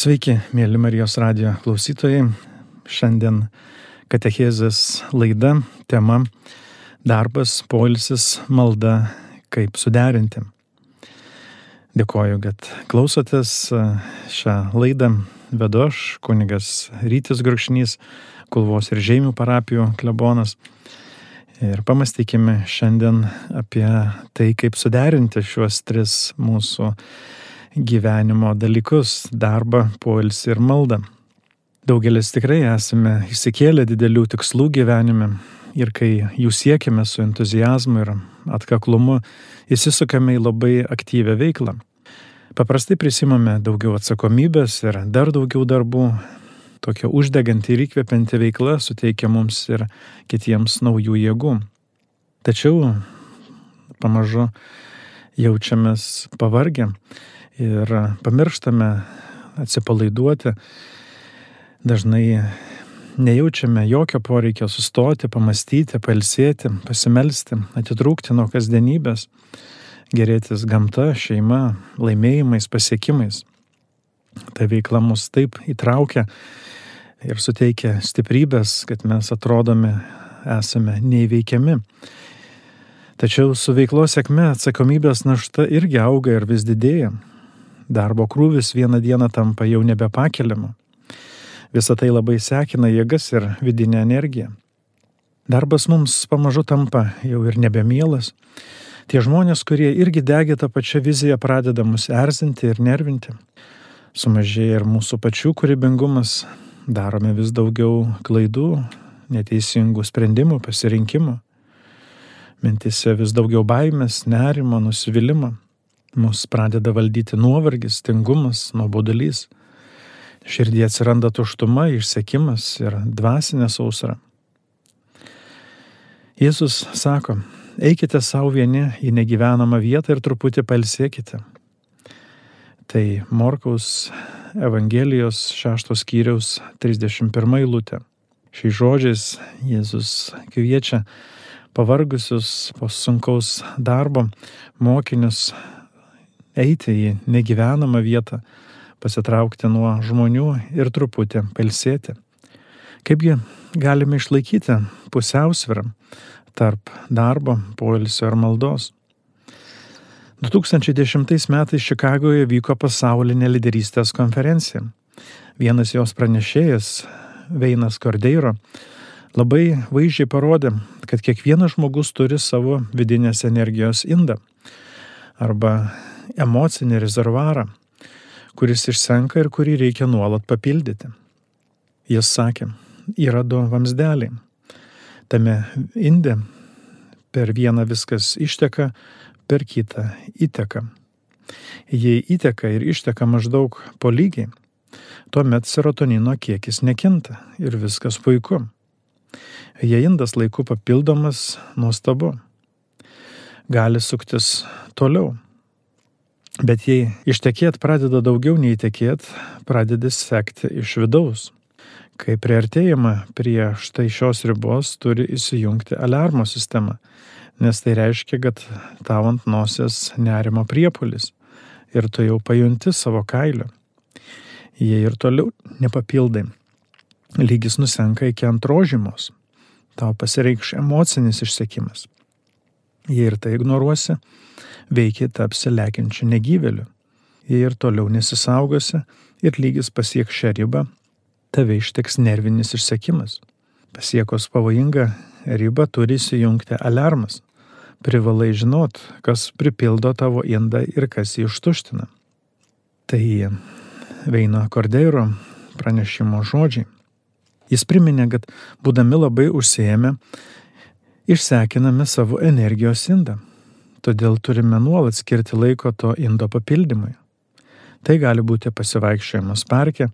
Sveiki, mėly Marijos radio klausytojai. Šiandien katechezės laida, tema darbas, poilsis, malda, kaip suderinti. Dėkoju, kad klausotės šią laidą. Vedu aš, kunigas Rytis Grukšnys, Kulvos ir Žemių parapijų klebonas. Ir pamastykime šiandien apie tai, kaip suderinti šiuos tris mūsų gyvenimo dalykus - darbą, poilsį ir maldą. Daugelis tikrai esame įsikėlę didelių tikslų gyvenime ir kai jų siekime su entuzijazmu ir atkaklumu, įsisukame į labai aktyvę veiklą. Paprastai prisimame daugiau atsakomybės ir dar daugiau darbų. Tokia uždeganti ir įkvepianti veikla suteikia mums ir kitiems naujų jėgų. Tačiau pamažu jaučiamės pavargę ir pamirštame atsipalaiduoti, dažnai nejaučiame jokio poreikio sustoti, pamastyti, palsėti, pasimelsti, atitrūkti nuo kasdienybės, gerėtis gamta, šeima, laimėjimais, pasiekimais. Ta veikla mus taip įtraukia ir suteikia stiprybės, kad mes atrodome esame neįveikiami. Tačiau su veiklos sėkme atsakomybės našta irgi auga ir vis didėja darbo krūvis vieną dieną tampa jau nebepakeliamu. Visą tai labai sekina jėgas ir vidinę energiją. Darbas mums pamažu tampa jau ir nebemielas. Tie žmonės, kurie irgi degė tą pačią viziją, pradeda mus erzinti ir nervinti. Sumažėja ir mūsų pačių kūrybingumas, darome vis daugiau klaidų, neteisingų sprendimų, pasirinkimų. Mintise vis daugiau baimės, nerimo, nusivylimą. Mus pradeda valdyti nuovargis, tingumas, nuobodulys. Širdie atsiranda tuštuma, išsekimas ir dvasinė sausra. Jėzus sako, eikite savo vieni į negyvenamą vietą ir truputį palsėkite. Tai Morkaus Evangelijos 6 skyriaus 31 eilutė. Šiais žodžiais Jėzus kviečia pavargusius po sunkaus darbo mokinius eiti į negyvenamą vietą, pasitraukti nuo žmonių ir truputį palsėti. Kaipgi galime išlaikyti pusiausvyrą tarp darbo, poilsio ir maldos? 2010 metais Čikagoje vyko pasaulinė lyderystės konferencija. Vienas jos pranešėjas, Veinas Kordeiro, labai vaizdžiai parodė, kad kiekvienas žmogus turi savo vidinės energijos indą arba emocinį rezervarą, kuris išsenka ir kurį reikia nuolat papildyti. Jis sakė, yra du vamsdeliai. Tame inde per vieną viskas išteka, per kitą įteka. Jei įteka ir išteka maždaug po lygiai, tuomet serotonino kiekis nekinta ir viskas puiku. Jei indas laiku papildomas, nuostabu. Gali suktis toliau Bet jei ištekėt pradeda daugiau nei tekėt, pradedi sekti iš vidaus. Kai priartėjama prie štai šios ribos, turi įsijungti alarmo sistema, nes tai reiškia, kad tau ant nosies nerimo priepulis ir tu jau pajunti savo kailio. Jei ir toliau nepapildai, lygis nusenka iki antrožymos, tau pasireikš emocinis išsekimas. Jei ir tai ignoruosi, veikiai tapsi lekiančiu negyvėliu. Jei ir toliau nesisaugosi ir lygis pasieks šią ribą, tave ištiks nervinis išsekimas. Pasiekus pavojingą ribą turi įsijungti alarmas. Privalai žinot, kas pripildo tavo indą ir kas jį ištuština. Tai Veino Kordeiro pranešimo žodžiai. Jis priminė, kad būdami labai užsiemę, išsekiname savo energijos indą. Todėl turime nuolat skirti laiko to indo papildymui. Tai gali būti pasivaikščiojimas parke,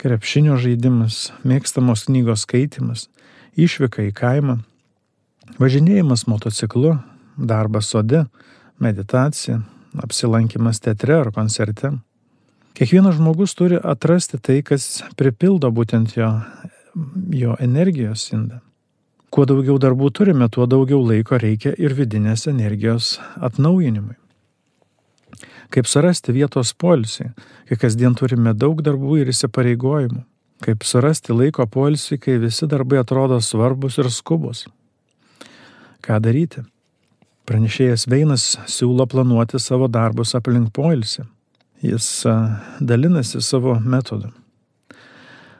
krepšinio žaidimas, mėgstamos knygos skaitimas, išvyka į kaimą, važinėjimas motociklu, darbas sode, meditacija, apsilankimas teatre ar koncerte. Kiekvienas žmogus turi atrasti tai, kas pripildo būtent jo, jo energijos indą. Kuo daugiau darbų turime, tuo daugiau laiko reikia ir vidinės energijos atnaujinimui. Kaip surasti vietos poilsiui, kai kasdien turime daug darbų ir įsipareigojimų. Kaip surasti laiko poilsiui, kai visi darbai atrodo svarbus ir skubus. Ką daryti? Pranešėjas Veinas siūlo planuoti savo darbus aplink poilsį. Jis dalinasi savo metodu.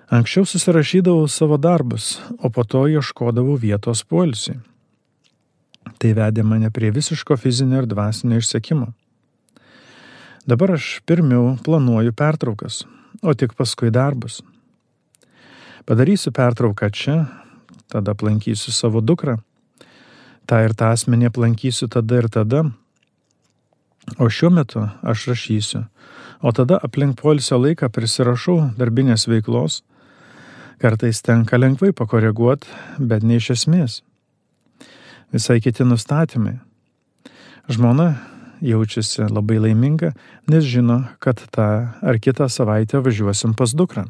Anksčiau susirašydavau savo darbus, o po to ieškodavau vietos poilsiui. Tai vedė mane prie visiško fizinio ir dvasinio išsekimo. Dabar aš pirmiau planuoju pertraukas, o tik paskui darbus. Padarysiu pertrauką čia, tada aplankysiu savo dukrą, tą ir tą asmenį aplankysiu tada ir tada, o šiuo metu aš rašysiu, o tada aplink poilsio laiką prisirašau darbinės veiklos, kartais tenka lengvai pakoreguoti, bet ne iš esmės. Visai kiti nustatymai. Žmona jaučiasi labai laiminga, nes žino, kad tą ar kitą savaitę važiuosim pas dukrą.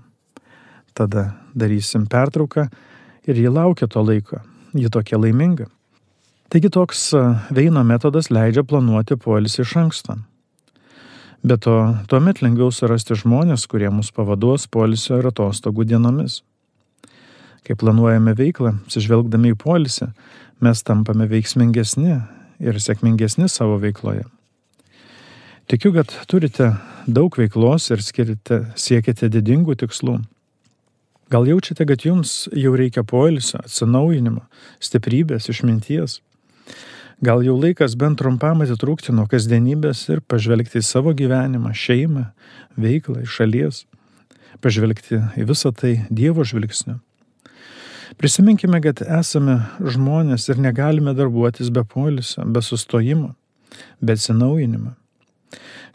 Tada darysim pertrauką ir ji laukia to laiko. Ji tokia laiminga. Taigi toks veino metodas leidžia planuoti poilsį iš anksto. Be to, tuomet lengviau surasti žmonės, kurie mus pavaduos poilsio ir atostogų dienomis. Kai planuojame veiklą, sižvelgdami į poilsį, mes tampame veiksmingesni ir sėkmingesni savo veikloje. Tikiu, kad turite daug veiklos ir skirite, siekite didingų tikslų. Gal jaučiate, kad jums jau reikia poilsio, atsinaujinimo, stiprybės, išminties? Gal jau laikas bent trumpam atitrūkti nuo kasdienybės ir pažvelgti į savo gyvenimą, šeimą, veiklą, iš šalies, pažvelgti į visą tai Dievo žvilgsniu. Prisiminkime, kad esame žmonės ir negalime darbuotis be poilsio, be sustojimo, be atsinaujinimo.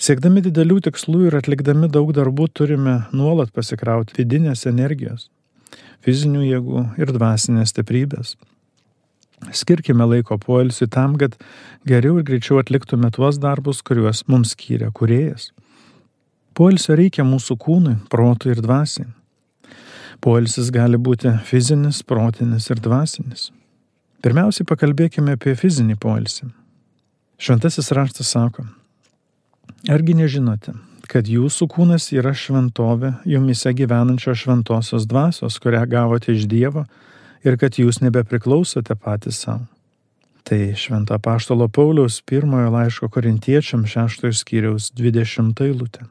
Siekdami didelių tikslų ir atlikdami daug darbų turime nuolat pasikrauti vidinės energijos, fizinių jėgų ir dvasinės stiprybės. Skirkime laiko poilsiui tam, kad geriau ir greičiau atliktume tuos darbus, kuriuos mums skyrė kuriejas. Poilsio reikia mūsų kūnui, protui ir dvasiai. Poilsis gali būti fizinis, protinis ir dvasinis. Pirmiausiai pakalbėkime apie fizinį poilsį. Šventasis raštas sako, Argi nežinote, kad jūsų kūnas yra šventovė jumise gyvenančios šventosios dvasios, kurią gavote iš Dievo ir kad jūs nebepriklausote patys savo. Tai Švento Paštalo Pauliaus pirmojo laiško korintiečiam šeštojo skyriaus 20 eilutė.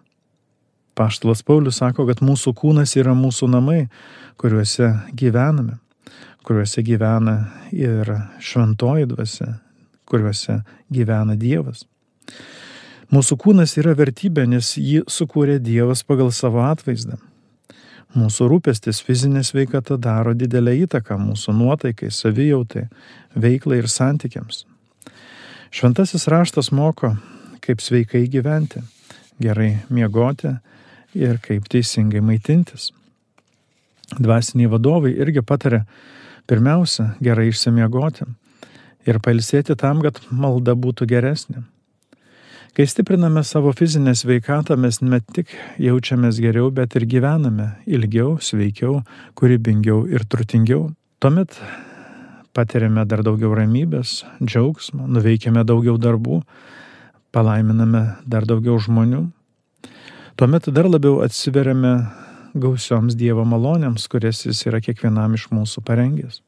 Paštalas Paulius sako, kad mūsų kūnas yra mūsų namai, kuriuose gyvename, kuriuose gyvena ir šventoji dvasia, kuriuose gyvena Dievas. Mūsų kūnas yra vertybė, nes jį sukūrė Dievas pagal savo atvaizdą. Mūsų rūpestis fizinė sveikata daro didelę įtaką mūsų nuotaikai, savijautai, veiklai ir santykiams. Šventasis raštas moko, kaip sveikai gyventi, gerai miegoti ir kaip teisingai maitintis. Dvasiniai vadovai irgi patarė pirmiausia gerai išsimiegoti ir pailsėti tam, kad malda būtų geresnė. Kai stipriname savo fizinę sveikatą, mes ne tik jaučiamės geriau, bet ir gyvename ilgiau, sveikiau, kūrybingiau ir turtingiau. Tuomet patiriame dar daugiau ramybės, džiaugsmo, nuveikiame daugiau darbų, palaiminame dar daugiau žmonių. Tuomet dar labiau atsiveriame gausioms Dievo malonėms, kurias Jis yra kiekvienam iš mūsų parengęs.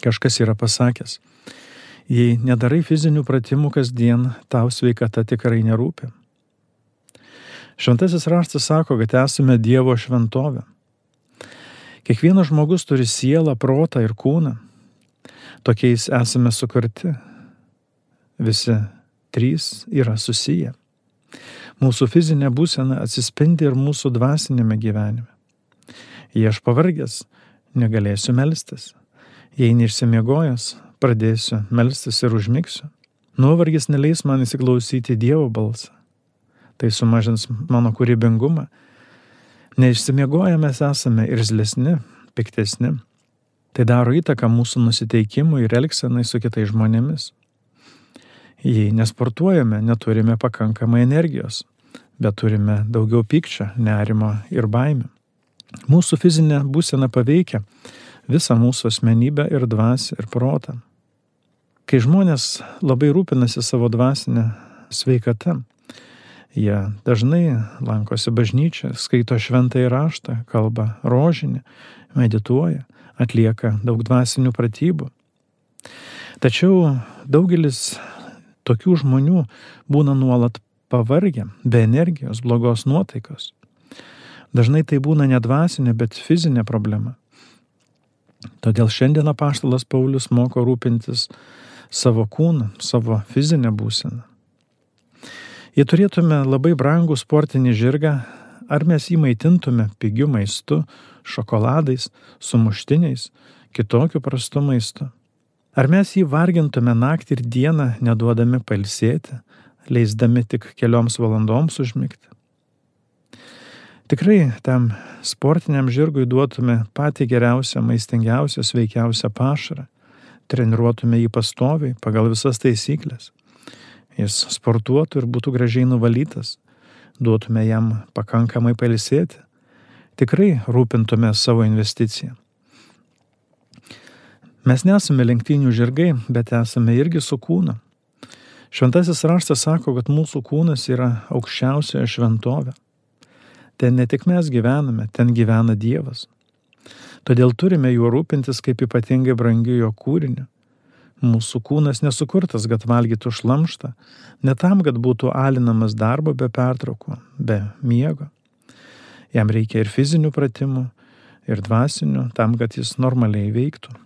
Kažkas yra pasakęs, Jei nedarai fizinių pratimų kasdien, tau sveikata tikrai nerūpi. Šventasis raštas sako, kad esame Dievo šventovė. Kiekvienas žmogus turi sielą, protą ir kūną. Tokiais esame sukurti. Visi trys yra susiję. Mūsų fizinė būsena atsispindi ir mūsų dvasinėme gyvenime. Jei aš pavargęs, negalėsiu melstis. Jei neišsimiegojęs, pradėsiu melstis ir užmigsiu. Nuovargis neleis man įsiklausyti Dievo balsą. Tai sumažins mano kūrybingumą. Neišsimiegoję mes esame irzlesni, piktesni. Tai daro įtaką mūsų nusiteikimui ir elgsenai su kitais žmonėmis. Jei nesportuojame, neturime pakankamai energijos, bet turime daugiau pykčio, nerimo ir baimę. Mūsų fizinė būsena paveikia visą mūsų asmenybę ir dvasę ir protą. Kai žmonės labai rūpinasi savo dvasinę sveikata. Jie dažnai lankosi bažnyčią, skaito šventą įraštą, kalba rožinį, medituoja, atlieka daug dvasinių pratybų. Tačiau daugelis tokių žmonių būna nuolat pavargę, be energijos, blogos nuotaikos. Dažnai tai būna ne dvasinė, bet fizinė problema. Todėl šiandien apaštalas Paulius moko rūpintis savo kūną, savo fizinę būseną. Jei turėtume labai brangų sportinį žirgą, ar mes jį maitintume pigiu maistu, šokoladais, sumuštiniais, kitokiu prastu maistu? Ar mes jį vargintume naktį ir dieną, neduodami palsėti, leisdami tik kelioms valandoms užmigti? Tikrai tam sportiniam žirgui duotume patį geriausią, maistingiausią, sveikiausią pašarą, treniruotume jį pastoviai pagal visas taisyklės. Jis sportuotų ir būtų gražiai nuvalytas, duotume jam pakankamai pailsėti, tikrai rūpintume savo investiciją. Mes nesame lenktynių žirgai, bet esame irgi su kūnu. Šventasis raštas sako, kad mūsų kūnas yra aukščiausioje šventovė. Ten ne tik mes gyvename, ten gyvena Dievas. Todėl turime juo rūpintis kaip ypatingai brangiu jo kūriniu. Mūsų kūnas nesukurtas, kad valgytų šlamštą, ne tam, kad būtų alinamas darbo be pertraukų, be miego. Jam reikia ir fizinių pratimų, ir dvasinių, tam, kad jis normaliai veiktų.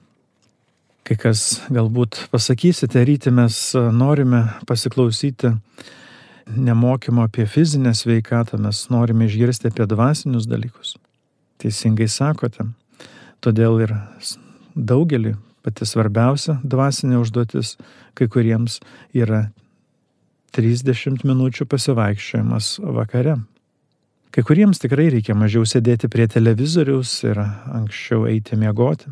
Kai kas galbūt pasakysite, ryti mes norime pasiklausyti nemokymo apie fizinę sveikatą, mes norime išgirsti apie dvasinius dalykus. Teisingai sakote. Todėl ir daugelį pati svarbiausia dvasinė užduotis kai kuriems yra 30 minučių pasivaikščiojimas vakare. Kai kuriems tikrai reikia mažiau sėdėti prie televizoriaus ir anksčiau eiti miegoti.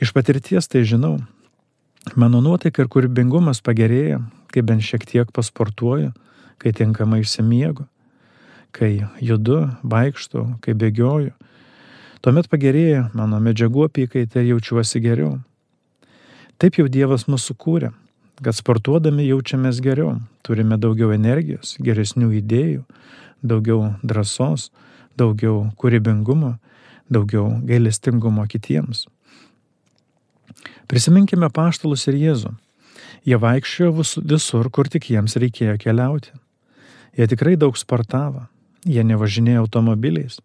Iš patirties tai žinau. Mano nuotaika ir kūrybingumas pagerėja, kai bent šiek tiek pasportuoju, kai tinkamai išsimiegu, kai judu, vaikštu, kai bėgioju. Tuomet pagerėja mano medžiagų apykaita ir jaučiuosi geriau. Taip jau Dievas mūsų kūrė, kad sportuodami jaučiamės geriau, turime daugiau energijos, geresnių idėjų, daugiau drąsos, daugiau kūrybingumo, daugiau gailestingumo kitiems. Prisiminkime paštalus ir Jėzų. Jie vaikščiojo visur, kur tik jiems reikėjo keliauti. Jie tikrai daug sportavo, jie nevažinėjo automobiliais.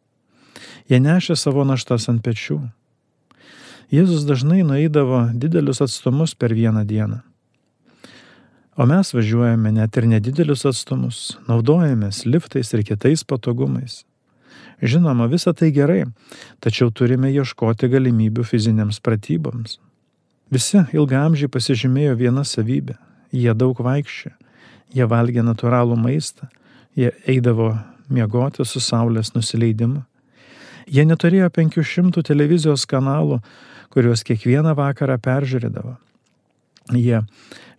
Jie nešė savo naštas ant pečių. Jėzus dažnai nueidavo didelius atstumus per vieną dieną. O mes važiuojame net ir nedidelius atstumus, naudojamės liftais ir kitais patogumais. Žinoma, visa tai gerai, tačiau turime ieškoti galimybių fiziniams pratyboms. Visi ilgamžiai pasižymėjo vieną savybę - jie daug vaikščia, jie valgė natūralų maistą, jie eidavo miegoti su saulės nusileidimu. Jie neturėjo 500 televizijos kanalų, kuriuos kiekvieną vakarą peržiūrėdavo. Jie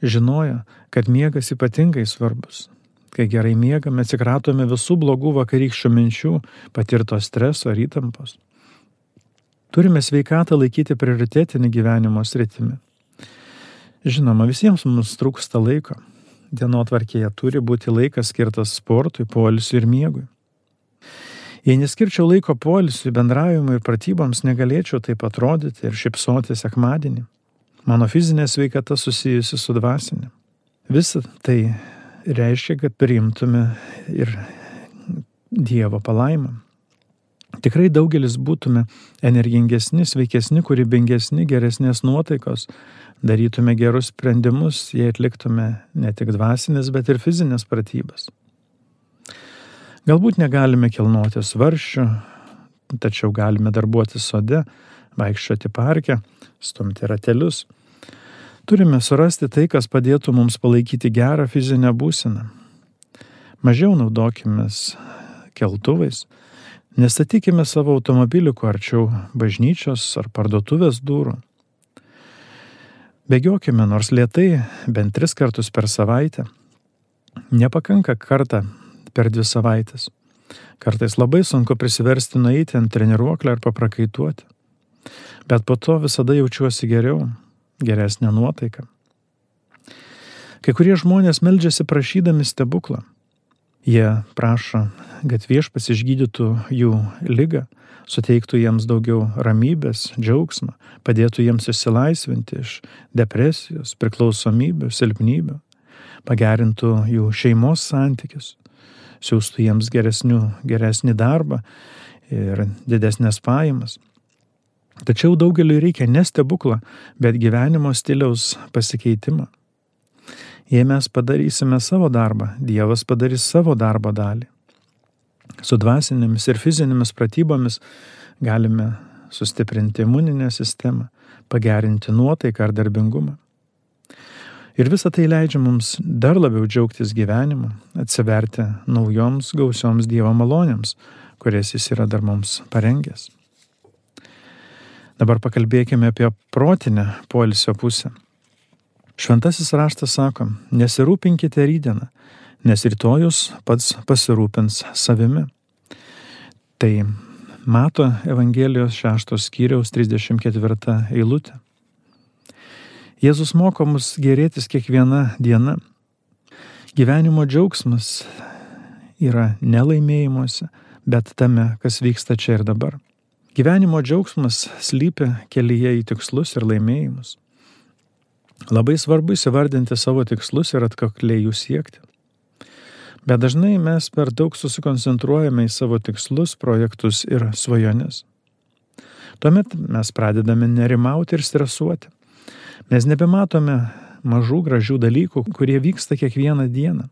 žinojo, kad miegas ypatingai svarbus. Kai gerai miegame, atsikratome visų blogų vakarykščių minčių, patirto streso ar įtampos. Turime sveikatą laikyti prioritetinį gyvenimo sritimi. Žinoma, visiems mums trūksta laiko. Dienotvarkėje turi būti laikas skirtas sportui, poilsiui ir miegui. Jei neskirčiau laiko poilsiui, bendravimui ir pratyboms, negalėčiau taip atrodyti ir šipsoti sekmadienį. Mano fizinė sveikata susijusi su dvasinė. Visa tai reiškia, kad priimtume ir Dievo palaimą. Tikrai daugelis būtume energingesni, sveikesni, kūrybingesni, geresnės nuotaikos, darytume gerus sprendimus, jei atliktume ne tik dvasinės, bet ir fizinės pratybas. Galbūt negalime kilnoti svarščių, tačiau galime darbuoti sode, vaikščioti parke, stumti ratelius. Turime surasti tai, kas padėtų mums palaikyti gerą fizinę būseną. Mažiau naudokime keltuvais, Nestatykime savo automobilių kuo arčiau bažnyčios ar parduotuvės durų. Bėgiokime nors lietai, bent tris kartus per savaitę. Nepakanka kartą per dvi savaitės. Kartais labai sunku prisiversti nueiti ant treniruoklio ar paprakaituoti. Bet po to visada jaučiuosi geriau, geresnė nuotaika. Kai kurie žmonės meldžiasi prašydami stebuklą. Jie prašo, kad viešpas išgydytų jų lygą, suteiktų jiems daugiau ramybės, džiaugsmą, padėtų jiems išsilaisvinti iš depresijos, priklausomybių, silpnybių, pagerintų jų šeimos santykius, siūstų jiems geresnių, geresnį darbą ir didesnės pajamas. Tačiau daugeliu reikia ne stebuklą, bet gyvenimo stiliaus pasikeitimą. Jei mes padarysime savo darbą, Dievas padarys savo darbo dalį. Su dvasinėmis ir fizinėmis pratybomis galime sustiprinti imuninę sistemą, pagerinti nuotaiką ar darbingumą. Ir visa tai leidžia mums dar labiau džiaugtis gyvenimu, atsiverti naujoms gausioms Dievo malonėms, kurias Jis yra dar mums parengęs. Dabar pakalbėkime apie protinę poilsio pusę. Šventasis raštas sako, nesirūpinkite rydieną, nes rytojus pats pasirūpins savimi. Tai mato Evangelijos 6 skyriaus 34 eilutė. Jėzus moko mus gerėtis kiekvieną dieną. Gyvenimo džiaugsmas yra nelaimėjimuose, bet tame, kas vyksta čia ir dabar. Gyvenimo džiaugsmas slypi kelyje į tikslus ir laimėjimus. Labai svarbu įsivardinti savo tikslus ir atkakliai jų siekti. Bet dažnai mes per daug susikoncentruojame į savo tikslus, projektus ir svajones. Tuomet mes pradedame nerimauti ir stresuoti. Mes nebematome mažų gražių dalykų, kurie vyksta kiekvieną dieną.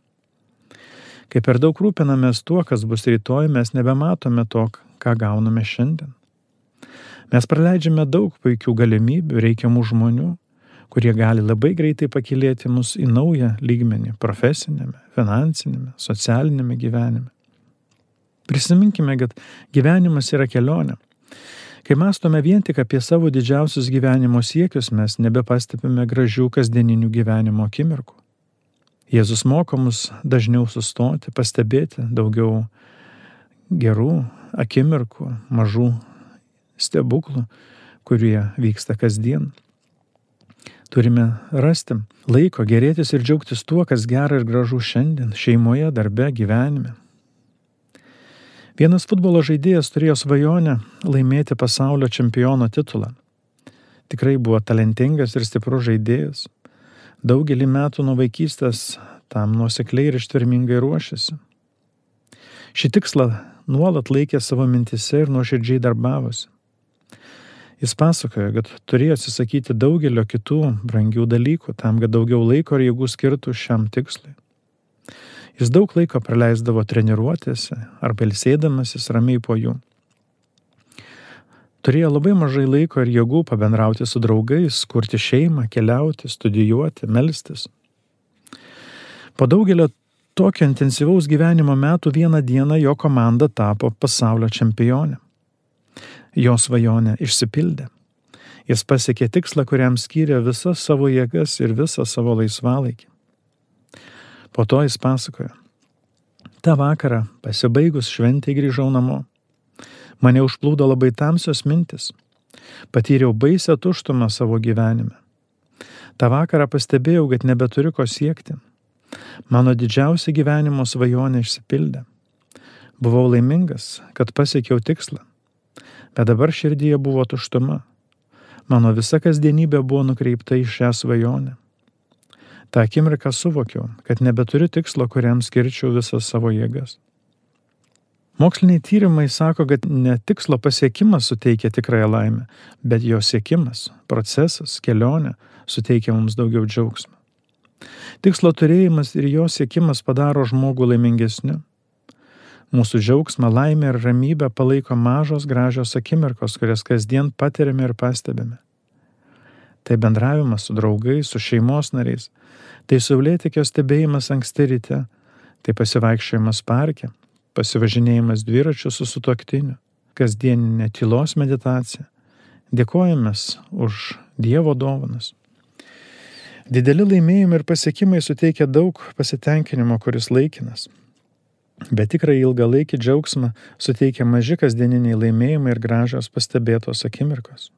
Kai per daug rūpinamės tuo, kas bus rytoj, mes nebematome to, ką gauname šiandien. Mes praleidžiame daug puikių galimybių, reikiamų žmonių, kurie gali labai greitai pakilėti mus į naują lygmenį - profesinėme, finansinėme, socialinėme gyvenime. Prisiminkime, kad gyvenimas yra kelionė. Kai mąstome vien tik apie savo didžiausius gyvenimo siekius, mes nebepastebime gražių kasdieninių gyvenimo akimirkų. Jėzus moko mus dažniau sustoti, pastebėti daugiau gerų akimirkų, mažų stebuklų, kurie vyksta kasdien. Turime rasti laiko gerėtis ir džiaugtis tuo, kas gera ir gražu šiandien, šeimoje, darbe, gyvenime. Vienas futbolo žaidėjas turėjo svajonę laimėti pasaulio čempiono titulą. Tikrai buvo talentingas ir stiprus žaidėjas. Daugelį metų nuo vaikystės tam nuosekliai ir ištvermingai ruošėsi. Šį tikslą nuolat laikė savo mintise ir nuoširdžiai darbavosi. Jis pasakojo, kad turėjo atsisakyti daugelio kitų brangių dalykų tam, kad daugiau laiko ir jėgų skirtų šiam tikslui. Jis daug laiko praleisdavo treniruotėse ar pilsėdamasis ramiai po jų. Turėjo labai mažai laiko ir jėgų pabendrauti su draugais, kurti šeimą, keliauti, studijuoti, melstis. Po daugelio tokio intensyvaus gyvenimo metų vieną dieną jo komanda tapo pasaulio čempionė jo svajonė išsipildė. Jis pasiekė tikslą, kuriam skyrė visas savo jėgas ir visą savo laisvalaikį. Po to jis pasakojo. Ta vakarą, pasibaigus šventai grįžau namo. Mane užplūdo labai tamsios mintis. Patyriau baisę tuštumą savo gyvenime. Ta vakarą pastebėjau, kad nebeturiu ko siekti. Mano didžiausia gyvenimo svajonė išsipildė. Buvau laimingas, kad pasiekiau tikslą bet dabar širdyje buvo tuštuma. Mano visa kasdienybė buvo nukreipta į šią svajonę. Ta akimirką suvokiau, kad nebeturiu tikslo, kuriam skirčiau visas savo jėgas. Moksliniai tyrimai sako, kad ne tikslo pasiekimas suteikia tikrąją laimę, bet jo siekimas, procesas, kelionė suteikia mums daugiau džiaugsmo. Tikslo turėjimas ir jo siekimas padaro žmogų laimingesniu. Mūsų džiaugsmą, laimę ir ramybę palaiko mažos gražios akimirkos, kurias kasdien patiriame ir pastebime. Tai bendravimas su draugais, su šeimos nariais, tai saulėtikio stebėjimas anksti ryte, tai pasivaikščiojimas parke, pasivažinėjimas dviračiu su sutoktiniu, kasdieninė tylos meditacija. Dėkojame už Dievo dovanas. Dideli laimėjimai ir pasiekimai suteikia daug pasitenkinimo, kuris laikinas. Bet tikrai ilgalaikį džiaugsmą suteikia maži kasdieniniai laimėjimai ir gražios pastebėtos akimirkos.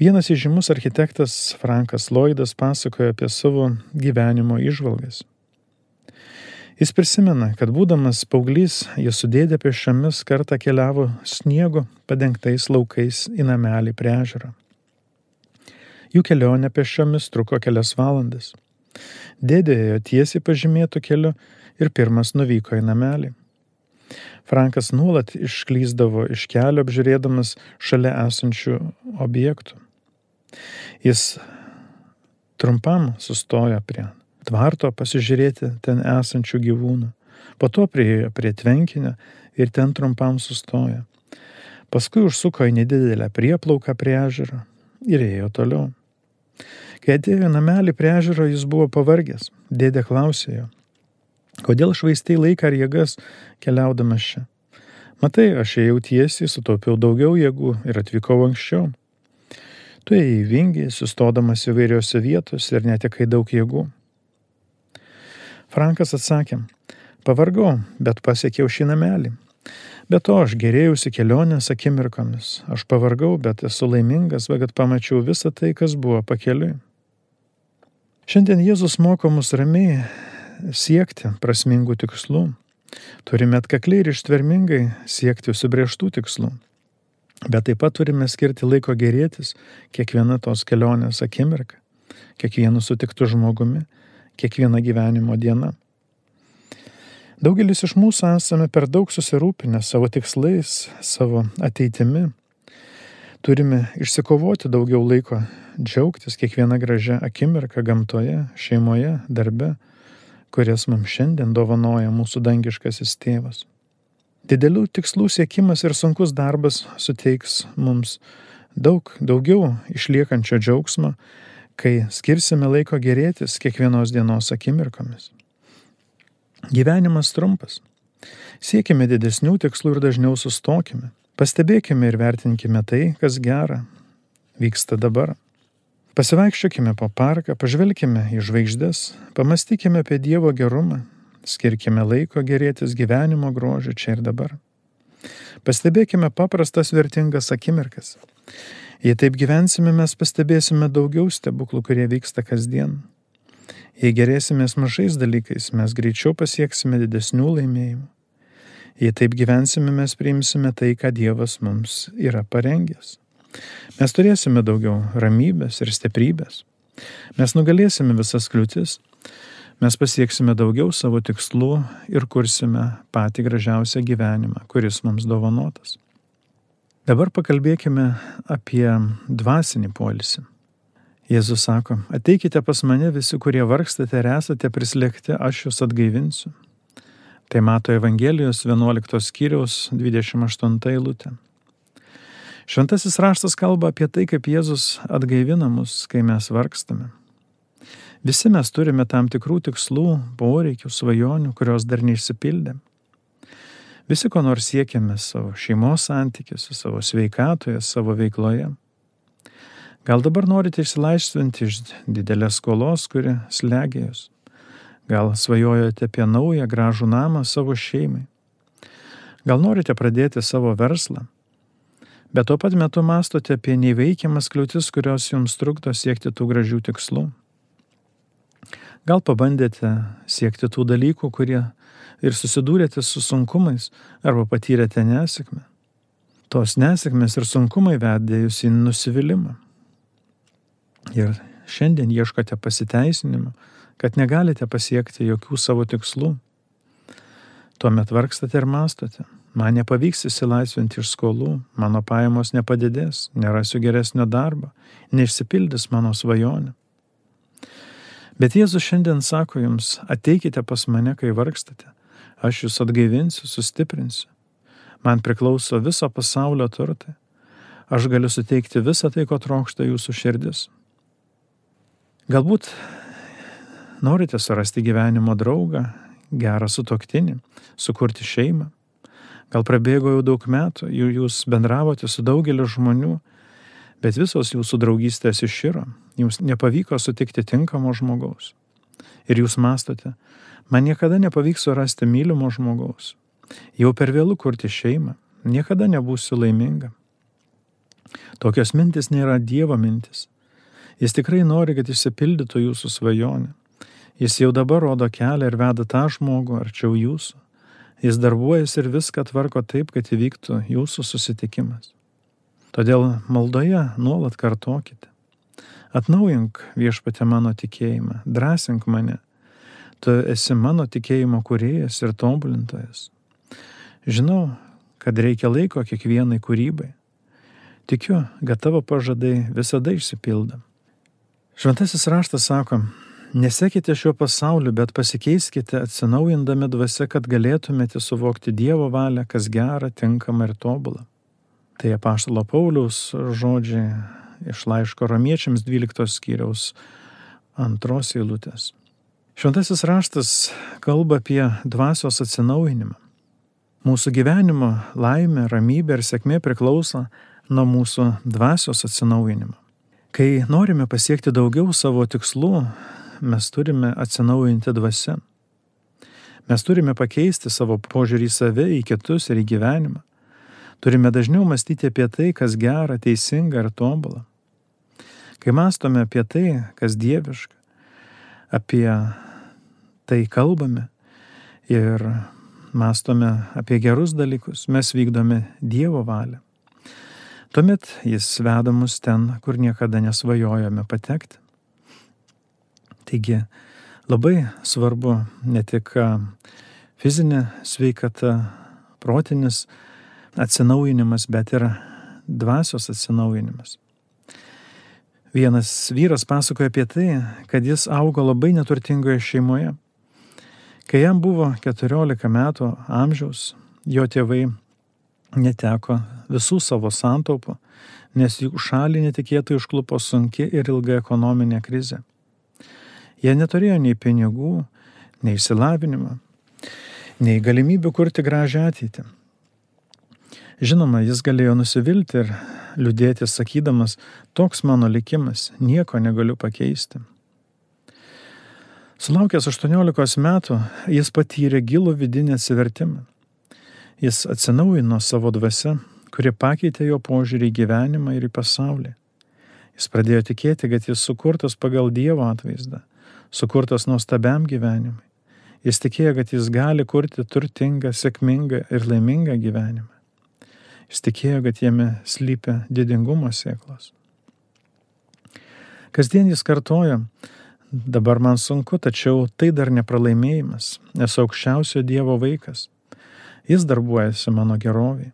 Vienas įžymus architektas Frankas Lloydas pasakoja apie savo gyvenimo išvalgas. Jis prisimena, kad būdamas paauglys, jis su dėdė pešiomis kartą keliavo sniego padengtais laukais į namelį prie ežero. Jų kelionė pešiomis truko kelias valandas. Dėdė ėjo tiesiai pažymėtų keliu ir pirmas nuvyko į namelį. Frankas nuolat išklyzdavo iš kelio apžiūrėdamas šalia esančių objektų. Jis trumpam sustojo prie tvarto pasižiūrėti ten esančių gyvūnų. Po to priejo prie tvenkinio ir ten trumpam sustojo. Paskui užsuko į nedidelę prieplauką prie ežero ir ėjo toliau. Kai atėjo namelį prie ežero, jis buvo pavargęs. Dėdė klausė jo, kodėl švaistai laiką ar jėgas keliaudamas čia? Matai, aš ėjau tiesiai, sutaupiau daugiau jėgų ir atvykau anksčiau. Tu ėjai vingiai, sustodamas įvairiose vietose ir netekai daug jėgų. Frankas atsakė, pavargau, bet pasiekiau šį namelį. Be to aš gerėjausi kelionės akimirkomis. Aš pavargau, bet esu laimingas, kad pamačiau visą tai, kas buvo pakeliui. Šiandien Jėzus moko mus ramiai siekti prasmingų tikslų. Turime atkakliai ir ištvermingai siekti užsibrieštų tikslų. Bet taip pat turime skirti laiko gerėtis kiekvieną tos kelionės akimirką, kiekvienu sutiktu žmogumi kiekviena gyvenimo diena. Daugelis iš mūsų esame per daug susirūpinę savo tikslais, savo ateitimi. Turime išsikovoti daugiau laiko, džiaugtis kiekvieną gražią akimirką gamtoje, šeimoje, darbe, kurias mums šiandien dovanoja mūsų dangiškasis tėvas. Didelių tikslų siekimas ir sunkus darbas suteiks mums daug daugiau išliekančio džiaugsmo kai skirsime laiko gerėtis kiekvienos dienos akimirkomis. Gyvenimas trumpas. Siekime didesnių tikslų ir dažniau sustokime. Pastebėkime ir vertinkime tai, kas gera vyksta dabar. Pasivaikščiokime po parką, pažvelkime į žvaigždės, pamastykime apie Dievo gerumą, skirkime laiko gerėtis gyvenimo grožiu čia ir dabar. Pastebėkime paprastas vertingas akimirkas. Jei taip gyvensime, mes pastebėsime daugiau stebuklų, kurie vyksta kasdien. Jei gerėsimės mažais dalykais, mes greičiau pasieksime didesnių laimėjimų. Jei taip gyvensime, mes priimsime tai, ką Dievas mums yra parengęs. Mes turėsime daugiau ramybės ir stiprybės. Mes nugalėsime visas kliūtis. Mes pasieksime daugiau savo tikslų ir kursime patį gražiausią gyvenimą, kuris mums dovanotas. Dabar pakalbėkime apie dvasinį polisį. Jėzus sako, ateikite pas mane visi, kurie vargstate ir esate prislėgti, aš jūs atgaivinsiu. Tai mato Evangelijos 11 skyriaus 28 eilutė. Šventasis raštas kalba apie tai, kaip Jėzus atgaivina mus, kai mes vargstame. Visi mes turime tam tikrų tikslų, poreikių, svajonių, kurios dar neišsipildė. Visi ko nors siekiame savo šeimos santykiuose, savo sveikatoje, savo veikloje. Gal dabar norite išsilaisvinti iš didelės skolos, kuri slegia jūs. Gal svajojate apie naują gražų namą savo šeimai. Gal norite pradėti savo verslą. Bet tuo pat metu mastote apie neįveikiamas kliūtis, kurios jums trukdo siekti tų gražių tikslų. Gal pabandėte siekti tų dalykų, kurie ir susidūrėte su sunkumais arba patyrėte nesėkmę. Tos nesėkmės ir sunkumai vedė jūs į nusivylimą. Ir šiandien ieškote pasiteisinimų, kad negalite pasiekti jokių savo tikslų. Tuomet vargstate ir mastote. Man nepavyks įsilaisvinti iš skolų, mano pajamos nepadidės, nerasiu geresnio darbo, neišsipildys mano svajonė. Bet Jėzus šiandien sako jums, ateikite pas mane, kai vargstate, Aš jūs atgaivinsiu, sustiprinsiu. Man priklauso viso pasaulio turtai. Aš galiu suteikti visą tai, ko trokšta jūsų širdis. Galbūt norite surasti gyvenimo draugą, gerą sutoktinį, sukurti šeimą. Gal prabėgo jau daug metų, jūs bendravote su daugeliu žmonių, bet visos jūsų draugystės iširo, jums nepavyko sutikti tinkamo žmogaus. Ir jūs mastote, Man niekada nepavyks surasti mylimo žmogaus. Jau per vėlų kurti šeimą. Niekada nebūsiu laiminga. Tokios mintis nėra Dievo mintis. Jis tikrai nori, kad išsipildytų jūsų svajonė. Jis jau dabar rodo kelią ir veda tą žmogų arčiau jūsų. Jis darbuojasi ir viską tvarko taip, kad įvyktų jūsų susitikimas. Todėl maldoje nuolat kartokite. Atnaujink viešpatė mano tikėjimą, drąsink mane. Tu esi mano tikėjimo kuriejas ir tobulintojas. Žinau, kad reikia laiko kiekvienai kūrybai. Tikiu, kad tavo pažadai visada išsipildo. Šventasis raštas sako, nesekite šiuo pasauliu, bet pasikeiskite atsinaujindami dvasia, kad galėtumėte suvokti Dievo valią, kas gera, tinkama ir tobula. Tai apaštalo Pauliaus žodžiai iš laiško romiečiams 12 skyriaus antros eilutės. Šventasis raštas kalba apie dvasios atsinaujinimą. Mūsų gyvenimo laimė, ramybė ir sėkmė priklauso nuo mūsų dvasios atsinaujinimo. Kai norime pasiekti daugiau savo tikslų, mes turime atsinaujinti dvasę. Mes turime pakeisti savo požiūrį į save, į kitus ir į gyvenimą. Turime dažniau mąstyti apie tai, kas gera, teisinga ir tobula. Kai mąstome apie tai, kas dieviška, apie tai kalbame ir mąstome apie gerus dalykus, mes vykdome Dievo valią. Tuomet jis veda mus ten, kur niekada nesvajojame patekti. Taigi labai svarbu ne tik fizinė sveikata, protinis atsinaujinimas, bet ir dvasios atsinaujinimas. Vienas vyras pasakoja apie tai, kad jis augo labai neturtingoje šeimoje. Kai jam buvo 14 metų amžiaus, jo tėvai neteko visų savo santaupų, nes jų šalį netikėtai užklupo sunki ir ilga ekonominė krizė. Jie neturėjo nei pinigų, nei išsilavinimo, nei galimybių kurti gražią ateitį. Žinoma, jis galėjo nusivilti ir liūdėti sakydamas, toks mano likimas, nieko negaliu pakeisti. Sulaukęs 18 metų, jis patyrė gilų vidinį atsivertimą. Jis atsinaujino savo dvasę, kuri pakeitė jo požiūrį į gyvenimą ir į pasaulį. Jis pradėjo tikėti, kad jis sukurtas pagal Dievo atvaizdą, sukurtas nuostabiam gyvenimui. Jis tikėjo, kad jis gali kurti turtingą, sėkmingą ir laimingą gyvenimą. Jis tikėjo, kad jame slypia didingumo sėklos. Kasdien jis kartoja, dabar man sunku, tačiau tai dar nepralaimėjimas, esu aukščiausio Dievo vaikas. Jis darbuojasi mano geroviai.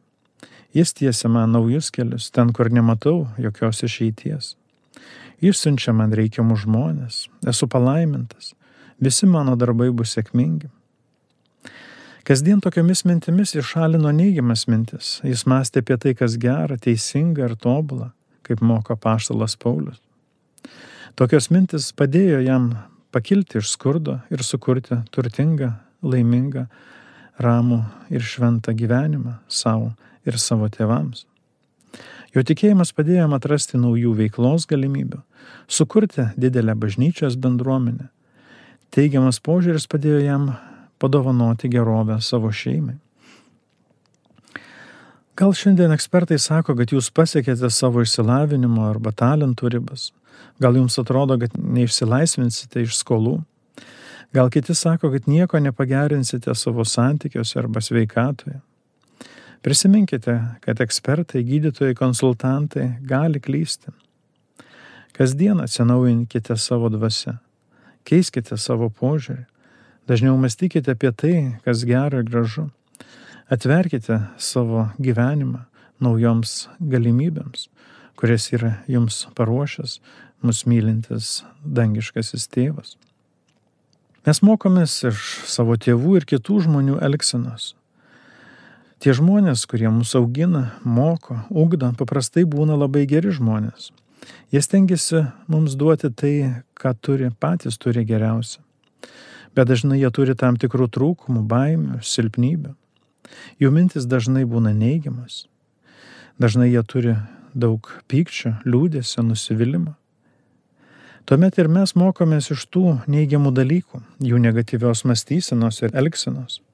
Jis tiesia man naujus kelius, ten, kur nematau jokios išeities. Jis siunčia man reikiamus žmonės, esu palaimintas, visi mano darbai bus sėkmingi. Kasdien tokiamis mintimis išalino neigiamas mintis, jis mąstė apie tai, kas gera, teisinga ir tobula, kaip moko paštalas Paulius. Tokios mintis padėjo jam pakilti iš skurdo ir sukurti turtingą, laimingą, ramų ir šventą gyvenimą savo ir savo tėvams. Jo tikėjimas padėjo jam atrasti naujų veiklos galimybių, sukurti didelę bažnyčios bendruomenę. Teigiamas požiūris padėjo jam padovanoti gerovę savo šeimai. Gal šiandien ekspertai sako, kad jūs pasiekėte savo išsilavinimo arba talentų ribas. Gal jums atrodo, kad neišsilaisvinsite iš skolų. Gal kiti sako, kad nieko nepagerinsite savo santykiuose arba sveikatoje. Prisiminkite, kad ekspertai, gydytojai, konsultantai gali klysti. Kasdien atsinaujinkite savo dvasę, keiskite savo požiūrį, dažniau mąstykite apie tai, kas gera ir gražu. Atverkite savo gyvenimą naujoms galimybėms, kurias yra jums paruošęs mus mylintis dangiškasis tėvas. Mes mokomės iš savo tėvų ir kitų žmonių elgsenos. Tie žmonės, kurie mus augina, moko, ugdo, paprastai būna labai geri žmonės. Jie stengiasi mums duoti tai, ką turi, patys turi geriausia. Bet dažnai jie turi tam tikrų trūkumų, baimių, silpnybių. Jų mintis dažnai būna neigiamas. Dažnai jie turi daug pykčio, liūdėsio, nusivylimą. Tuomet ir mes mokomės iš tų neigiamų dalykų, jų negatyvios mąstysenos ir elgsenos.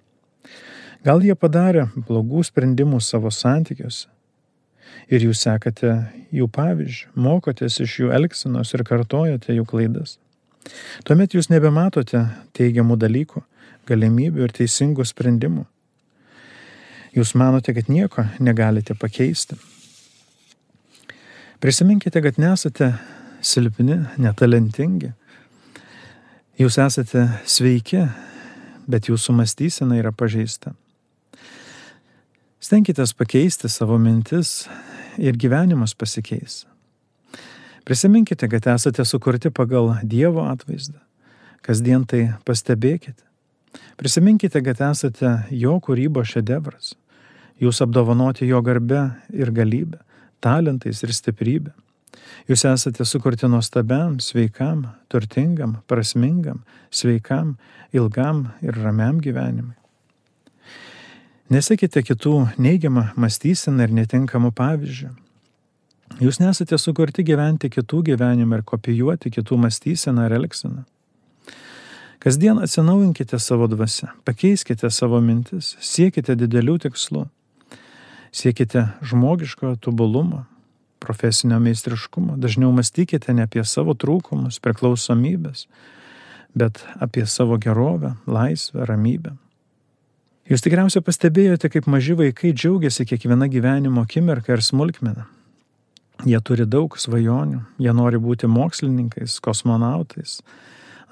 Gal jie padarė blogų sprendimų savo santykiuose. Ir jūs sekate jų pavyzdžių, mokotės iš jų elgsenos ir kartojate jų klaidas. Tuomet jūs nebematote teigiamų dalykų, galimybių ir teisingų sprendimų. Jūs manote, kad nieko negalite pakeisti. Prisiminkite, kad nesate silpni, netalentingi. Jūs esate sveiki, bet jūsų mąstysena yra pažeista. Stenkitės pakeisti savo mintis ir gyvenimas pasikeis. Prisiminkite, kad esate sukurti pagal Dievo atvaizdą. Kasdien tai pastebėkite. Prisiminkite, kad esate Jo kūrybo šedevras. Jūs apdovanoti Jo garbe ir galybę, talentais ir stiprybę. Jūs esate sukurti nuostabiam, sveikam, turtingam, prasmingam, sveikam, ilgam ir ramiam gyvenimui. Nesekite kitų neigiamą mąstyseną ir netinkamų pavyzdžių. Jūs nesate sukurti gyventi kitų gyvenimą ir kopijuoti kitų mąstyseną ir elgseną. Kasdien atsinaujinkite savo dvasę, pakeiskite savo mintis, siekite didelių tikslų, siekite žmogiškojo tobulumo, profesinio meistriškumo, dažniau mąstykite ne apie savo trūkumus, priklausomybės, bet apie savo gerovę, laisvę, ramybę. Jūs tikriausiai pastebėjote, kaip maži vaikai džiaugiasi kiekviena gyvenimo akimirka ir smulkmena. Jie turi daug svajonių, jie nori būti mokslininkais, kosmonautais,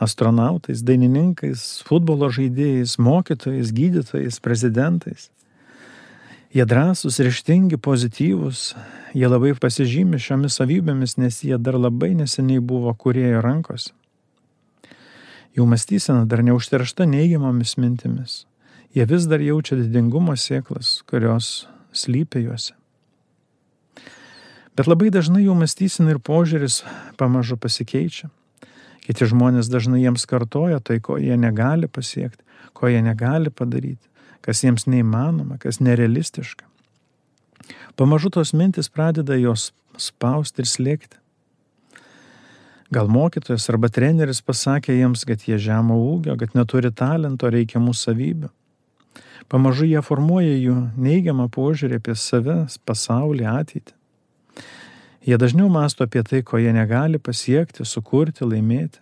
astronautais, dainininkais, futbolo žaidėjais, mokytojais, gydytojais, prezidentais. Jie drąsūs, ryštingi, pozityvūs, jie labai pasižymi šiomis savybėmis, nes jie dar labai neseniai buvo kuriejo rankose. Jų mąstysena dar neužteršta neigiamomis mintimis jie vis dar jaučia didingumo sėklas, kurios slypia juose. Bet labai dažnai jų mąstysena ir požiūris pamažu pasikeičia. Kiti žmonės dažnai jiems kartoja tai, ko jie negali pasiekti, ko jie negali padaryti, kas jiems neįmanoma, kas nerealistiška. Pamažu tos mintis pradeda jos spausti ir slėgti. Gal mokytojas arba treneris pasakė jiems, kad jie žemo ūgio, kad neturi talento reikiamų savybių. Pamažu jie formuoja jų neigiamą požiūrį apie save, pasaulį, ateitį. Jie dažniau masto apie tai, ko jie negali pasiekti, sukurti, laimėti.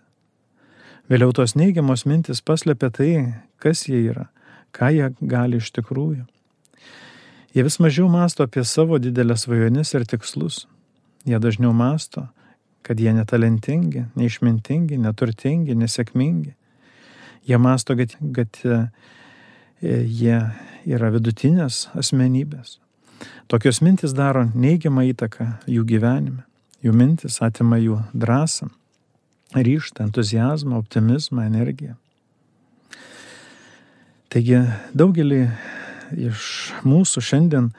Vėliau tos neigiamos mintis paslėpia tai, kas jie yra, ką jie gali iš tikrųjų. Jie vis mažiau masto apie savo didelės svajones ir tikslus. Jie dažniau masto, kad jie netalentingi, neišmintingi, neturtingi, nesėkmingi. Jie masto, kad, kad jie yra vidutinės asmenybės. Tokios mintis daro neigiamą įtaką jų gyvenime. Jų mintis atima jų drąsą, ryštą, entuzijazmą, optimizmą, energiją. Taigi daugelį iš mūsų šiandien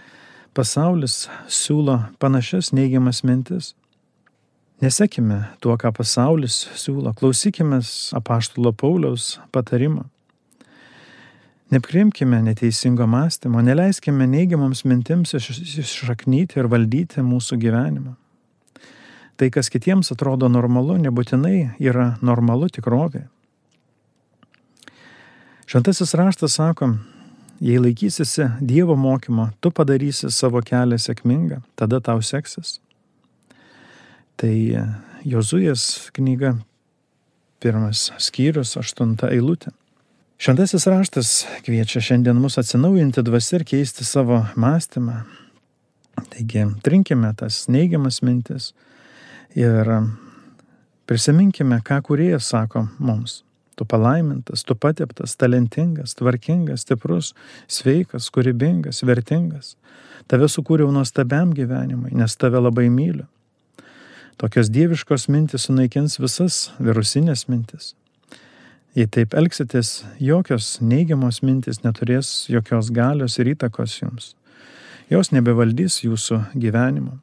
pasaulis siūlo panašias neigiamas mintis. Nesekime tuo, ką pasaulis siūlo, klausykime apaštulo Pauliaus patarimo. Neprimkime neteisingo mąstymo, neleiskime neigiamoms mintims iššaknyti ir valdyti mūsų gyvenimą. Tai, kas kitiems atrodo normalu, nebūtinai yra normalu tikrovė. Šventasis raštas sako, jei laikysiesi Dievo mokymo, tu padarysi savo kelią sėkmingą, tada tau seksis. Tai Jozujas knyga, pirmas skyrius, aštunta eilutė. Šventasis raštas kviečia šiandien mus atsinaujinti dvasį ir keisti savo mąstymą. Taigi, trinkime tas neigiamas mintis ir prisiminkime, ką kuriejas sako mums. Tu palaimintas, tu pateptas, talentingas, tvarkingas, stiprus, sveikas, kūrybingas, vertingas. Tave sukūriau nuostabiam gyvenimui, nes tave labai myliu. Tokios dieviškos mintis sunaikins visas virusinės mintis. Jei taip elgsitės, jokios neigiamos mintis neturės jokios galios ir įtakos jums. Jos nebevaldys jūsų gyvenimo.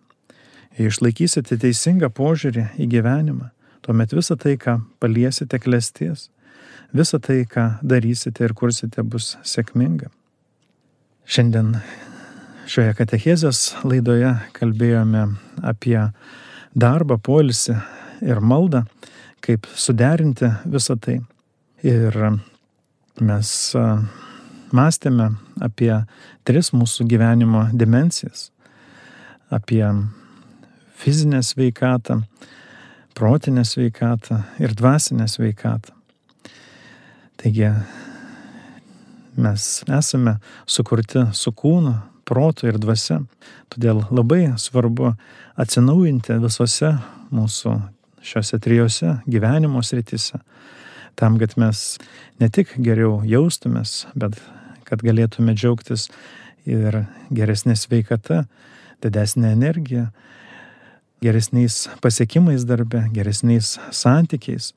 Jei išlaikysite teisingą požiūrį į gyvenimą, tuomet visa tai, ką paliesite, klesties. Visa tai, ką darysite ir kursite, bus sėkminga. Šiandien šioje katechezės laidoje kalbėjome apie darbą, polisį ir maldą, kaip suderinti visą tai. Ir mes mąstėme apie tris mūsų gyvenimo dimensijas. apie fizinę sveikatą, protinę sveikatą ir dvasinę sveikatą. Taigi mes esame sukurti su kūnu, protu ir dvasia. Todėl labai svarbu atsinaujinti visose mūsų šiuose trijose gyvenimo sritise, tam, kad mes ne tik geriau jaustumės, bet kad galėtume džiaugtis ir geresnė sveikata, didesnė energija, geresniais pasiekimais darbe, geresniais santykiais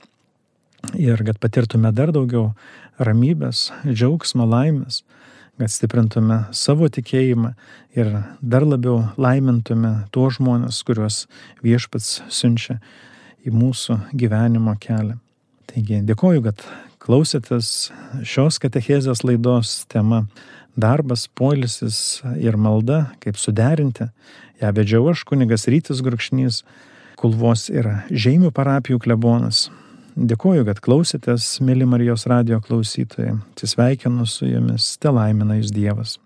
ir kad patirtume dar daugiau ramybės, džiaugsmo, laimės, kad stiprintume savo tikėjimą ir dar labiau laimintume tuos žmonės, kuriuos viešpats siunčia į mūsų gyvenimo kelią. Taigi dėkoju, kad klausėtės šios katechezės laidos tema darbas, polisis ir malda, kaip suderinti. Ja vedžiau aš kunigas Rytis Grukšnys, Kulvos ir Žeimių parapijų klebonas. Dėkuoju, kad klausėtės, mėly Marijos radio klausytojai. Atsisveikinu su jumis, te laimina jūs Dievas.